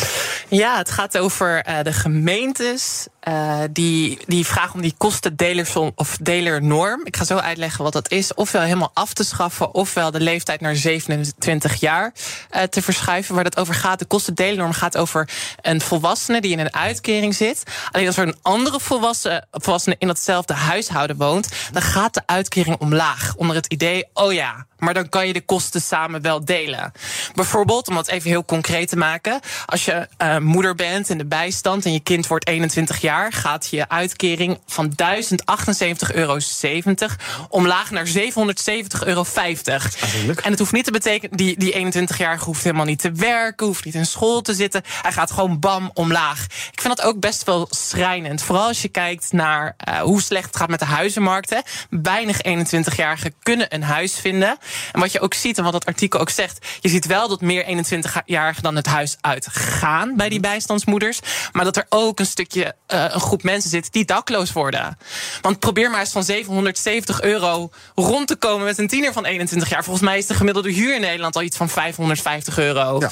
Ja, het gaat over de gemeentes uh, die, die vraag om die kostendelersom of delernorm. Ik ga zo uitleggen wat dat is. Ofwel helemaal af te schaffen, ofwel de leeftijd naar 27 jaar uh, te verschuiven. Waar dat over gaat. De kostendelernorm gaat over een volwassene die in een uitkering zit. Alleen als er een andere volwassene, volwassene in datzelfde huishouden woont, dan gaat de uitkering omlaag. Onder het idee, oh ja, maar dan kan je de kosten samen wel delen. Bijvoorbeeld, om dat even heel concreet te maken. Als je uh, moeder bent in de bijstand en je kind wordt 21 jaar, gaat je uitkering van 1078,70 euro omlaag naar 770,50 euro. En het hoeft niet te betekenen, die, die 21-jarige hoeft helemaal niet te werken, hoeft niet in school te zitten. Hij gaat gewoon bam omlaag. Ik vind dat ook best wel schrijnend. Vooral als je kijkt naar uh, hoe slecht het gaat met de huizenmarkten. Weinig 21-jarigen kunnen een huis vinden. En wat je ook ziet, en wat dat artikel ook zegt, je ziet wel dat meer 21-jarigen dan het huis uitgaan bij die bijstandsmoeders. Maar dat er ook een stukje, uh, een groep mensen zit die dakloos worden. Want probeer maar eens van 770 euro rond te komen met een tiener van 21 jaar. Volgens mij is de gemiddelde huur in Nederland al iets van 550 euro. Ja.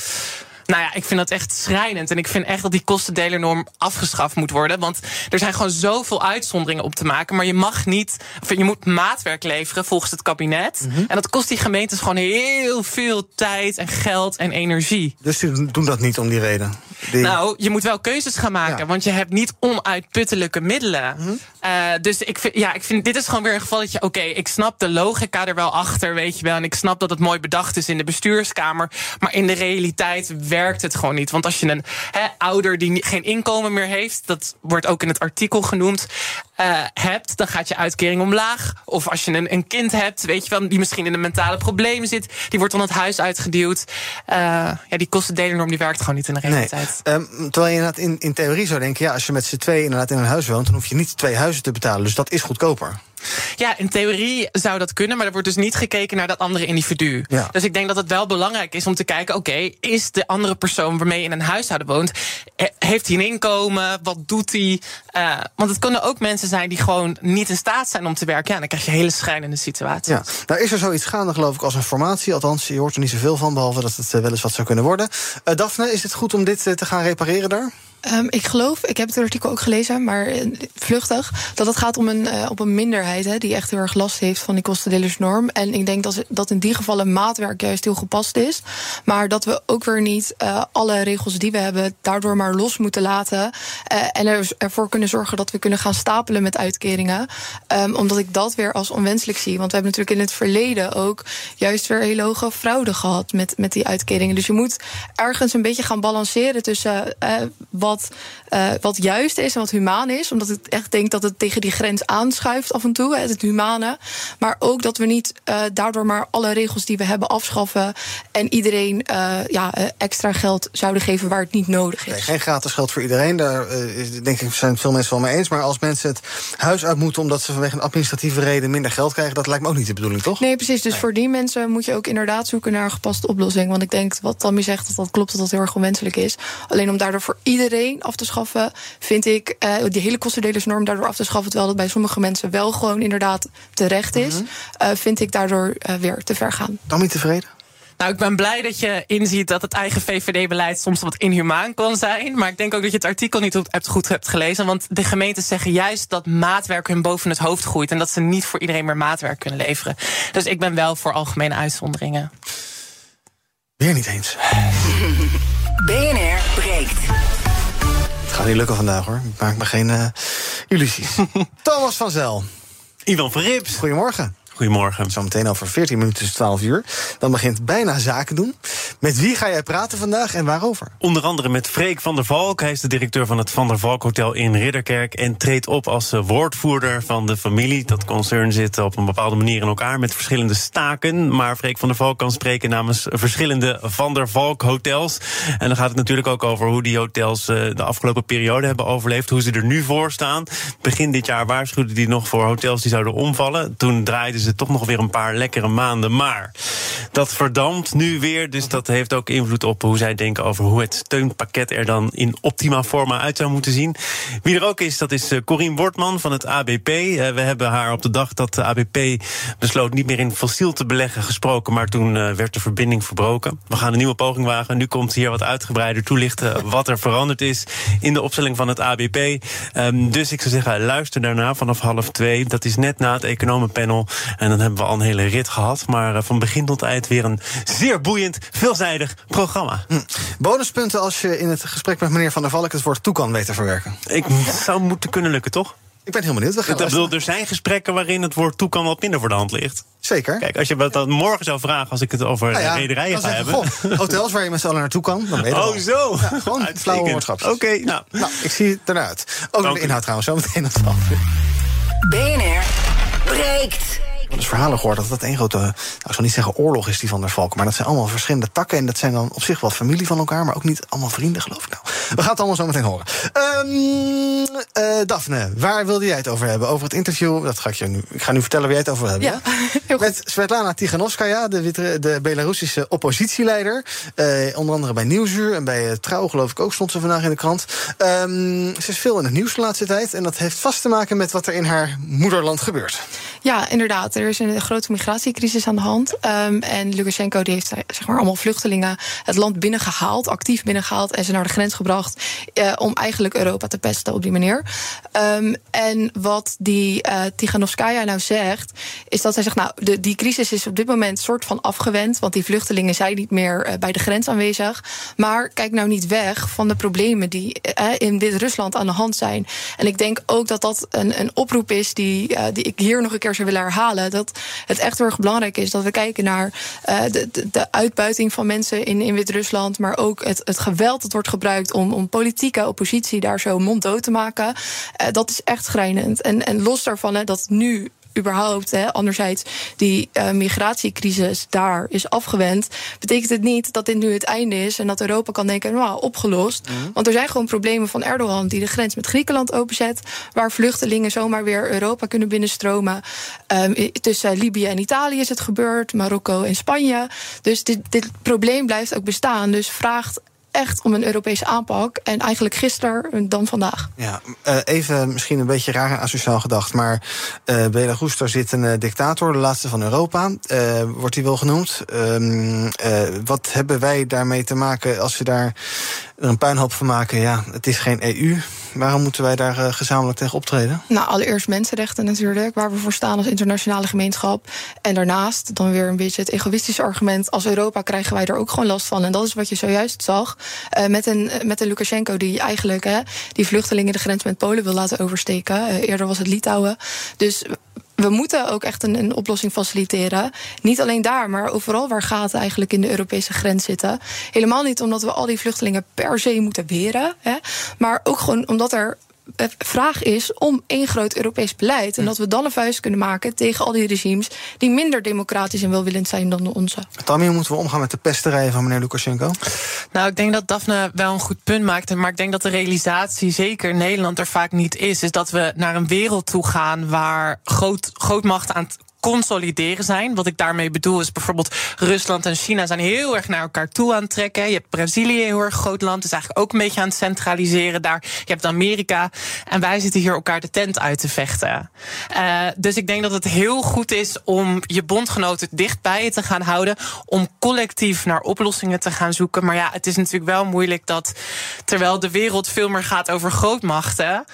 Nou ja, ik vind dat echt schrijnend. En ik vind echt dat die kostendelernorm afgeschaft moet worden. Want er zijn gewoon zoveel uitzonderingen op te maken. Maar je mag niet, of je moet maatwerk leveren volgens het kabinet. Mhm. En dat kost die gemeentes gewoon heel veel tijd en geld en energie. Dus die doen dat niet om die reden? Die- Nou, je moet wel keuzes gaan maken, want je hebt niet onuitputtelijke middelen. Mhm. Eh, dus ik vind, ja, ik vind, dit is gewoon weer een gevalletje. Oké, ik snap de logica er wel achter, weet je wel. En ik snap dat het mooi bedacht is in de bestuurskamer. Maar in de realiteit werkt het gewoon niet. Want als je een ouder die geen inkomen meer heeft, dat wordt ook in het artikel genoemd, eh, hebt, dan gaat je uitkering omlaag. Of als je een, een kind hebt, weet je wel, die misschien in de mentale problemen zit, die wordt dan het huis uitgeduwd. Eh, ja, die kostendelernorm die werkt gewoon niet in de Nee. realiteit. Ehm, terwijl je inderdaad in, in theorie zou denken... ja, als je met z'n twee inderdaad in een huis woont... dan hoef je niet twee huizen te betalen. Dus dat is goedkoper. Ja, in theorie zou dat kunnen, maar er wordt dus niet gekeken naar dat andere individu. Ja. Dus ik denk dat het wel belangrijk is om te kijken: oké, is de andere persoon waarmee je in een huishouden woont, eh, heeft hij een inkomen? Wat doet hij? Eh, want het kunnen ook mensen zijn die gewoon niet in staat zijn om te werken. Ja, dan krijg je hele schrijnende situaties. Ja. Nou is er zoiets gaande, geloof ik, als een formatie. Althans, je hoort er niet zoveel van, behalve dat het eh, wel eens wat zou kunnen worden. Eh, Daphne, is het goed om dit te gaan repareren daar? Ehm, ik geloof, ik heb het artikel ook gelezen, maar eh, vluchtig, dat het gaat om een, eh, op een minderheid hè, die echt heel erg last heeft van die kostendelersnorm. En ik denk dat, dat in die gevallen maatwerk juist heel gepast is. Maar dat we ook weer niet eh, alle regels die we hebben daardoor maar los moeten laten. en er, ervoor kunnen zorgen dat we kunnen gaan stapelen met uitkeringen. Ehm, omdat ik dat weer als onwenselijk zie. Want we hebben natuurlijk in het verleden ook juist weer hele hoge fraude gehad met, met die uitkeringen. Dus je moet ergens een beetje gaan balanceren tussen eh, wat, eh, wat juist is en wat humaan is. Omdat ik echt denk dat het tegen die grens aanschuift af en toe, het humane. Maar ook dat we niet eh, daardoor maar alle regels die we hebben afschaffen. En iedereen eh, ja, extra geld zouden geven waar het niet nodig is. Nee, geen gratis geld voor iedereen. Daar denk ik zijn veel mensen wel mee eens. Maar als mensen het huis uit moeten omdat ze vanwege een administratieve reden minder geld krijgen, dat lijkt me ook niet de bedoeling, toch? Nee, precies. Dus voor die mensen moet je ook inderdaad zoeken naar een gepaste oplossing. Want ik denk, wat Tammy zegt, dat dat klopt, dat dat heel erg onwenselijk is. Alleen om daardoor voor iedereen af te schaffen, vind ik eh, die hele kostendelersnorm daardoor af te schaffen, terwijl dat bij sommige mensen wel gewoon inderdaad terecht is, eh, vind ik daardoor eh, weer te ver gaan. Tammy tevreden? Nou, ik ben blij dat je inziet dat het eigen VVD-beleid soms wat inhumaan kan zijn. Maar ik denk ook dat je het artikel niet goed hebt, goed hebt gelezen. Want de gemeentes zeggen juist dat maatwerk hun boven het hoofd groeit. En dat ze niet voor iedereen meer maatwerk kunnen leveren. Dus ik ben wel voor algemene uitzonderingen. Weer niet eens. BNR breekt. Gaat niet lukken vandaag hoor. Ik maak me geen eh, illusies. Thomas van Zel. Ivan Verrips. Goedemorgen. Goedemorgen. Zometeen over 14 minuten is het 12 uur. Dan begint bijna zaken doen. Met wie ga jij praten vandaag en waarover? Onder andere met Freek van der Valk. Hij is de directeur van het Van der Valk Hotel in Ridderkerk. En treedt op als eh, woordvoerder van de familie. Dat concern zit op een bepaalde manier in elkaar met verschillende staken. Maar Freek van der Valk kan spreken namens verschillende Van der Valk hotels. En dan gaat het natuurlijk ook over hoe die hotels eh, de afgelopen periode hebben overleefd. Hoe ze er nu voor staan. Begin dit jaar waarschuwde hij nog voor hotels die zouden omvallen. Toen draaiden ze toch nog weer een paar lekkere maanden. Maar dat verdampt nu weer. Dus dat heeft ook invloed op hoe zij denken over hoe het steunpakket er dan in optima forma uit zou moeten zien. Wie er ook is, dat is eh, Corien Wortman van het ABP. Eh, we hebben haar op de dag dat de ABP besloot niet meer in fossiel te beleggen gesproken. Maar toen eh, werd de verbinding verbroken. We gaan een nieuwe poging wagen. Nu komt hier wat uitgebreider toelichten wat er veranderd is in de opstelling van het ABP. Ehm, dus ik zou zeggen, luister daarna vanaf half twee. Dat is net na het economenpanel. En dan hebben we al een hele rit gehad. Maar eh, van begin tot eind weer een zeer boeiend, veelzijdig programma. Bonuspunten als je in het gesprek met meneer Van der Valk het woord toe kan weten verwerken. Ik zou moeten kunnen lukken, toch? Ik ben heel benieuwd. We gaan Ik bedoel, er zijn gesprekken waarin het woord toe kan wat minder voor de hand ligt. Zeker. Kijk, als je me dat morgen zou vragen als ik het over Nou eh, ja, rederijen dan ga hebben. goh, hotels waar je met z'n allen naartoe kan, dan weet je Oh, zo. Ja, gewoon flauwe woordschapjes. Oké, nou. Nou, ik zie het eruit. Ook nog de inhoud trouwens, zo meteen het 12 uur. BNR breekt. Dus verhalen gehoord dat dat één grote, nou, ik zal niet zeggen oorlog is die van der Valk, maar dat zijn allemaal verschillende takken en dat zijn dan op zich wel familie van elkaar, maar ook niet allemaal vrienden, geloof ik nou. We gaan het allemaal zo meteen horen. Um, Daphne, waar wilde jij het over hebben? Over het interview, dat ga ik je nu, ik ga nu vertellen waar jij het over hebben. Ja, Met Svetlana Tiganovskaya, de, de Belarusische oppositieleider. onder andere bij Nieuwsuur en bij Trouw, geloof ik ook, stond ze vandaag in de krant. Um, ze is veel in het nieuws de laatste tijd. En dat heeft vast te maken met wat er in haar moederland gebeurt. Ja, inderdaad. Er is een grote migratiecrisis aan de hand. Um, en Lukashenko die heeft zeg maar, allemaal vluchtelingen het land binnengehaald, actief binnengehaald en ze naar de grens gebracht. Uh, om eigenlijk Europa te pesten op die manier. Um, en wat die uh, Tiganovskaya nou zegt, is dat hij zegt: Nou, de, die crisis is op dit moment soort van afgewend. Want die vluchtelingen zijn niet meer uh, bij de grens aanwezig. Maar kijk nou niet weg van de problemen die in Wit-Rusland aan de hand zijn. En ik denk ook dat dat een, een oproep is die, die ik hier nog een keer zou willen herhalen. Dat het echt heel erg belangrijk is dat we kijken naar de, de, de uitbuiting van mensen in, in Wit-Rusland. Maar ook het, het geweld dat wordt gebruikt om, om politieke oppositie daar zo monddood te maken. Uh, dat is echt schrijnend. En, en los daarvan, hè, dat nu überhaupt, hè, anderzijds, die uh, migratiecrisis daar is afgewend, betekent het niet dat dit nu het einde is en dat Europa kan denken, nou, opgelost. Mm. Want er zijn gewoon problemen van Erdogan die de grens met Griekenland openzet, waar vluchtelingen zomaar weer Europa kunnen binnenstromen. Um, tussen Libië en Italië is het gebeurd, Marokko en Spanje. Dus dit, dit probleem blijft ook bestaan. Dus vraagt echt om een Europese aanpak. En eigenlijk gisteren dan vandaag. Ja, uh, even misschien een beetje raar en asociaal gedacht. Maar uh, Belarus, daar zit een uh, dictator, de laatste van Europa. wordt hij wel genoemd. Um, wat hebben wij daarmee te maken als we daar een puinhoop van maken? Ja, het is geen EU. Waarom moeten wij daar uh, gezamenlijk tegen optreden? Nou, allereerst mensenrechten natuurlijk, waar we voor staan als internationale gemeenschap. En daarnaast dan weer een beetje het egoïstische argument: als Europa krijgen wij er ook gewoon last van. En dat is wat je zojuist zag uh, met, een, met een Lukashenko die eigenlijk hè, die vluchtelingen de grens met Polen wil laten oversteken. Eerder was het Litouwen. Dus we moeten ook echt een, een, oplossing faciliteren. Niet alleen daar, maar overal waar gaten eigenlijk in de Europese grens zitten. Helemaal niet omdat we al die vluchtelingen per se moeten weren. Hè, maar ook gewoon omdat er vraag is om één groot Europees beleid. En dat we dan een vuist kunnen maken tegen al die regimes die minder democratisch en welwillend zijn dan de onze. Tammy, hoe moeten we omgaan met de pesterijen van meneer Lukashenko? Nou, ik denk dat Daphne wel een goed punt maakt. Maar ik denk dat de realisatie, zeker in Nederland, er vaak niet is. Is dat we naar een wereld toe gaan waar groot, grootmacht aan het consolideren zijn. Wat ik daarmee bedoel is bijvoorbeeld Rusland en China zijn heel erg naar elkaar toe aan het trekken. Je hebt Brazilië, heel erg groot land, is eigenlijk ook een beetje aan het centraliseren daar. Je hebt Amerika en wij zitten hier elkaar de tent uit te vechten. Uh, dus ik denk dat het heel goed is om je bondgenoten dicht bij je te gaan houden, om collectief naar oplossingen te gaan zoeken. Maar ja, het is natuurlijk wel moeilijk dat terwijl de wereld veel meer gaat over grootmachten,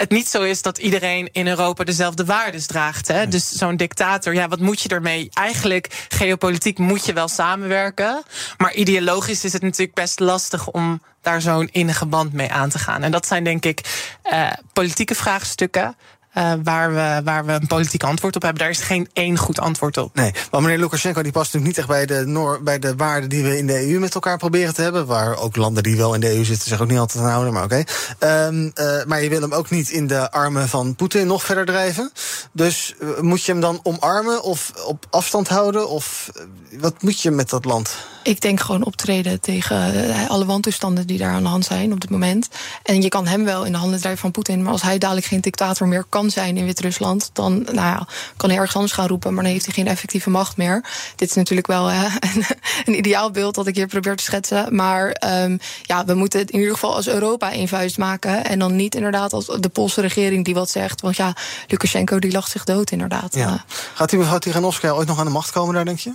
het niet zo is dat iedereen in Europa dezelfde waardes draagt. Hè? Dus zo'n dictator ja, wat moet je ermee? Eigenlijk, geopolitiek moet je wel samenwerken. Maar ideologisch is het natuurlijk best lastig om daar zo'n innige band mee aan te gaan. En dat zijn denk ik uh, politieke vraagstukken. Uh, waar, we, waar we een politiek antwoord op hebben. Daar is geen één goed antwoord op. Nee, maar meneer Lukashenko die past natuurlijk niet echt bij de, noor, bij de waarden die we in de EU met elkaar proberen te hebben. Waar ook landen die wel in de EU zitten zich ook niet altijd aan houden, maar oké. Okay. Um, uh, maar je wil hem ook niet in de armen van Poetin nog verder drijven. Dus uh, moet je hem dan omarmen of op afstand houden? Of wat moet je met dat land? Ik denk gewoon optreden tegen alle wantoestanden die daar aan de hand zijn op dit moment. En je kan hem wel in de handen drijven van Poetin. Maar als hij dadelijk geen dictator meer kan zijn in Wit-Rusland, dan nou ja, kan hij ergens anders gaan roepen, maar dan heeft hij geen effectieve macht meer. Dit is natuurlijk wel hè, een, een ideaal beeld dat ik hier probeer te schetsen. Maar um, ja, we moeten het in ieder geval als Europa één vuist maken. En dan niet inderdaad als de Poolse regering die wat zegt. Want ja, Lukashenko die lacht zich dood inderdaad. Ja. Gaat die mevrouw Tiganovskaya ooit nog aan de macht komen daar, denk je?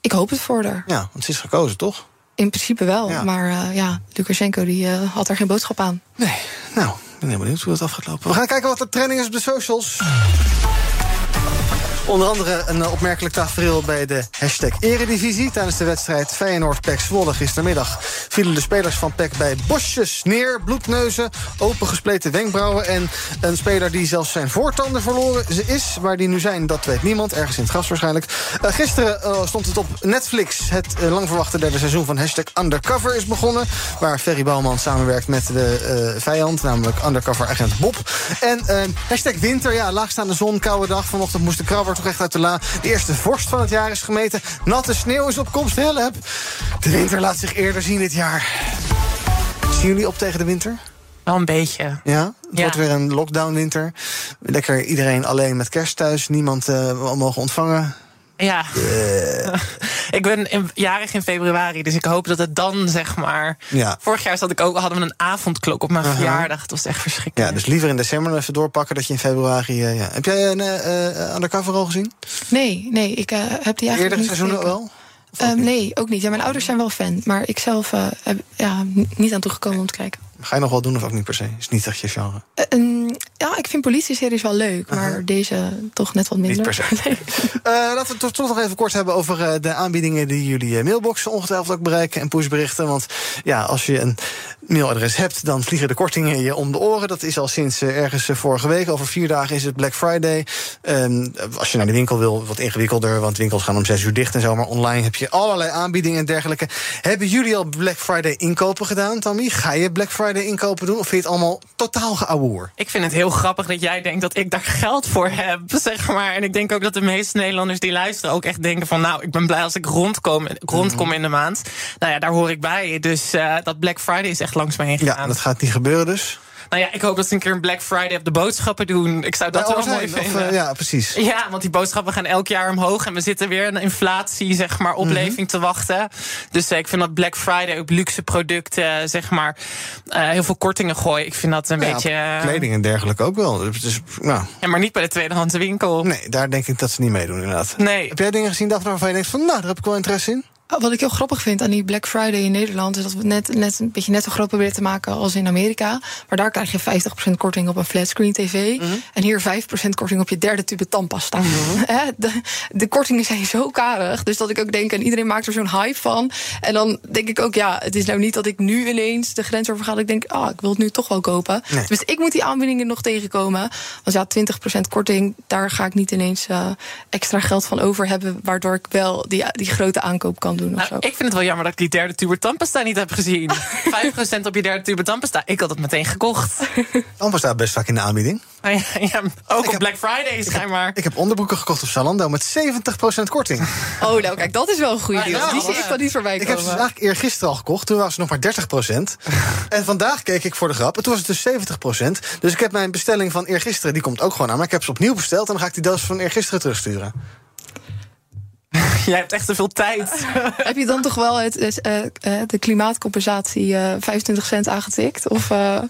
Ik hoop het voor haar. Ja, want ze is gekozen, toch? In principe wel. Ja. Maar uh, ja, Lukashenko die, uh, had er geen boodschap aan. Nee, nou, ben heel benieuwd hoe dat af gaat lopen. We gaan kijken wat de trending is op de socials. Onder andere een opmerkelijk tafereel bij de hashtag Eredivisie. Tijdens de wedstrijd Feyenoord-Pek Zwolle gistermiddag... vielen de spelers van Pek bij bosjes neer, bloedneuzen... opengespleten wenkbrauwen en een speler die zelfs zijn voortanden verloren ze is. Waar die nu zijn, dat weet niemand. Ergens in het gras waarschijnlijk. Uh, gisteren uh, stond het op Netflix. Het uh, lang verwachte derde seizoen van hashtag Undercover is begonnen. Waar Ferry Bouwman samenwerkt met de vijand, namelijk Undercover agent Bob. En hashtag winter, ja, laagstaande zon, koude dag. Vanochtend moest de echt uit de la. De eerste vorst van het jaar is gemeten. Natte sneeuw is op komst. Help. De winter laat zich eerder zien dit jaar. Zien jullie op tegen de winter? Wel een beetje. Ja? Het Ja. wordt weer een lockdown-winter. Lekker iedereen alleen met kerst thuis. Niemand eh, mogen ontvangen. Ja. ik ben in, jarig in februari, dus ik hoop dat het dan, zeg maar... Ja. Vorig jaar zat ik ook, hadden we een avondklok op mijn Aha. verjaardag. Het was echt verschrikkelijk. Ja, dus liever in december nog even doorpakken dat je in februari... eh, ja. Heb jij een eh, eh, undercover al gezien? Nee, nee, ik eh, heb die eigenlijk Eerdere seizoenen gekeken. wel? Ehm, nee, ook niet. Ja, mijn ouders zijn wel fan, maar ik zelf eh, heb ja, niet aan toegekomen om te kijken. Ga je nog wel doen of ook niet per se? Is niet echt je genre. Eh, ehm, ja, ik vind politie-series wel leuk, maar deze toch net wat minder. Niet per se. Eh, laten we het toch, toch nog even kort hebben over eh, de aanbiedingen die jullie eh, mailbox ongetwijfeld ook bereiken en pushberichten. Want ja, als je een mailadres hebt, dan vliegen de kortingen je om de oren. Dat is al sinds ergens vorige week. Over vier dagen is het Black Friday. Ehm, als je naar de winkel wil, wat ingewikkelder, want winkels gaan om zes uur dicht en zo. Maar online heb je allerlei aanbiedingen en dergelijke. Hebben jullie al Black Friday inkopen gedaan, Tammy? Ga je Black Friday inkopen doen? Of vind je het allemaal totaal geouwehoer? Ik vind het heel grappig dat jij denkt dat ik daar geld voor heb, zeg maar. En ik denk ook dat de meeste Nederlanders die luisteren ook echt denken van... nou, ik ben blij als ik rondkom, rondkom Mhm. in de maand. Nou ja, daar hoor ik bij. Dus eh, dat Black Friday is echt langs me heen gegaan. Ja, dat gaat niet gebeuren dus. Nou ja, ik hoop dat ze een keer een Black Friday op de boodschappen doen. Ik zou dat Bij wel Albert mooi of, vinden. eh, ja, precies. Ja, want die boodschappen gaan elk jaar omhoog. En we zitten weer een inflatie, zeg maar, opleving Mhm. te wachten. Dus eh, ik vind dat Black Friday op luxe producten, zeg maar, eh, heel veel kortingen gooien. Ik vind dat een Ja, beetje... eh, Kleding en dergelijke ook wel. Dus, nou, Ja, maar niet bij de tweedehands winkel. Nee, daar denk ik dat ze niet meedoen, inderdaad. Nee. Heb jij dingen gezien, Daphne, waarvan je denkt van... nou, daar heb ik wel interesse in? Oh, Wat ik heel grappig vind aan die Black Friday in Nederland... is dat we het net, net een beetje net zo groot proberen te maken als in Amerika. Maar daar krijg je 50% korting op een flatscreen tv. En hier 5% korting op je derde tube tandpasta. Hè, de, de kortingen zijn zo karig. Dus dat ik ook denk, en iedereen maakt er zo'n hype van. En dan denk ik ook, ja, het is nou niet dat ik nu ineens de grens over ga. Dat ik denk, ah, ik wil het nu toch wel kopen. Nee. Dus ik moet die aanbiedingen nog tegenkomen. Want ja, 20% korting, daar ga ik niet ineens eh, extra geld van over hebben. Waardoor ik wel die, die grote aankoop kan doen. Nou, zo. ik vind het wel jammer dat ik die derde tube tandpasta niet heb gezien. 5% op je derde tube tandpasta. Ik had het meteen gekocht. Amper staat best vaak in de aanbieding. Maar ja, ja, ook op Black Friday schijnbaar. Ik heb onderbroeken gekocht op Zalando met 70% korting. Oh, nou kijk, dat is wel een goede deal. ja, die zie ik dan niet voorbij Ik komen. heb ze eigenlijk eergisteren al gekocht. Toen was het nog maar 30%. en vandaag keek ik voor de grap. En toen was het dus 70%. Dus ik heb mijn bestelling van eergisteren, die komt ook gewoon aan. Maar ik heb ze opnieuw besteld. En dan ga ik die doos van eergisteren terugsturen. Jij hebt echt te veel tijd. heb je dan toch wel het, het, eh, eh, de klimaatcompensatie eh 25 cent aangetikt? Of, eh,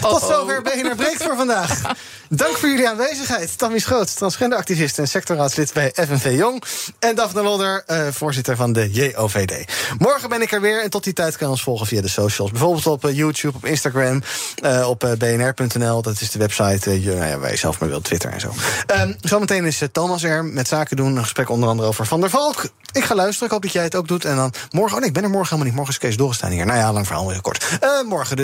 Tot zover BNR Breekt voor vandaag. Dank voor jullie aanwezigheid. Tammy Schoot, transgenderactivist en sectorraadslid bij FNV Jong. En Daphne Lodder, eh, voorzitter van de JOVD. Morgen ben ik er weer en tot die tijd kan je ons volgen via de socials. Bijvoorbeeld op eh, YouTube, op Instagram, eh, op eh, bnr.nl. Dat is de website je- nou ja, waar je zelf maar wilt, Twitter en zo. Ehm, zometeen is Thomas er met zaken doen. Een gesprek onder andere over Van der Valk. Ik ga luisteren, ik hoop dat jij het ook doet. En dan morgen, oh nee, ik ben er morgen helemaal niet. Morgen is Kees doorgestaan hier. Nou ja, lang verhaal, heel kort. Morgen dus.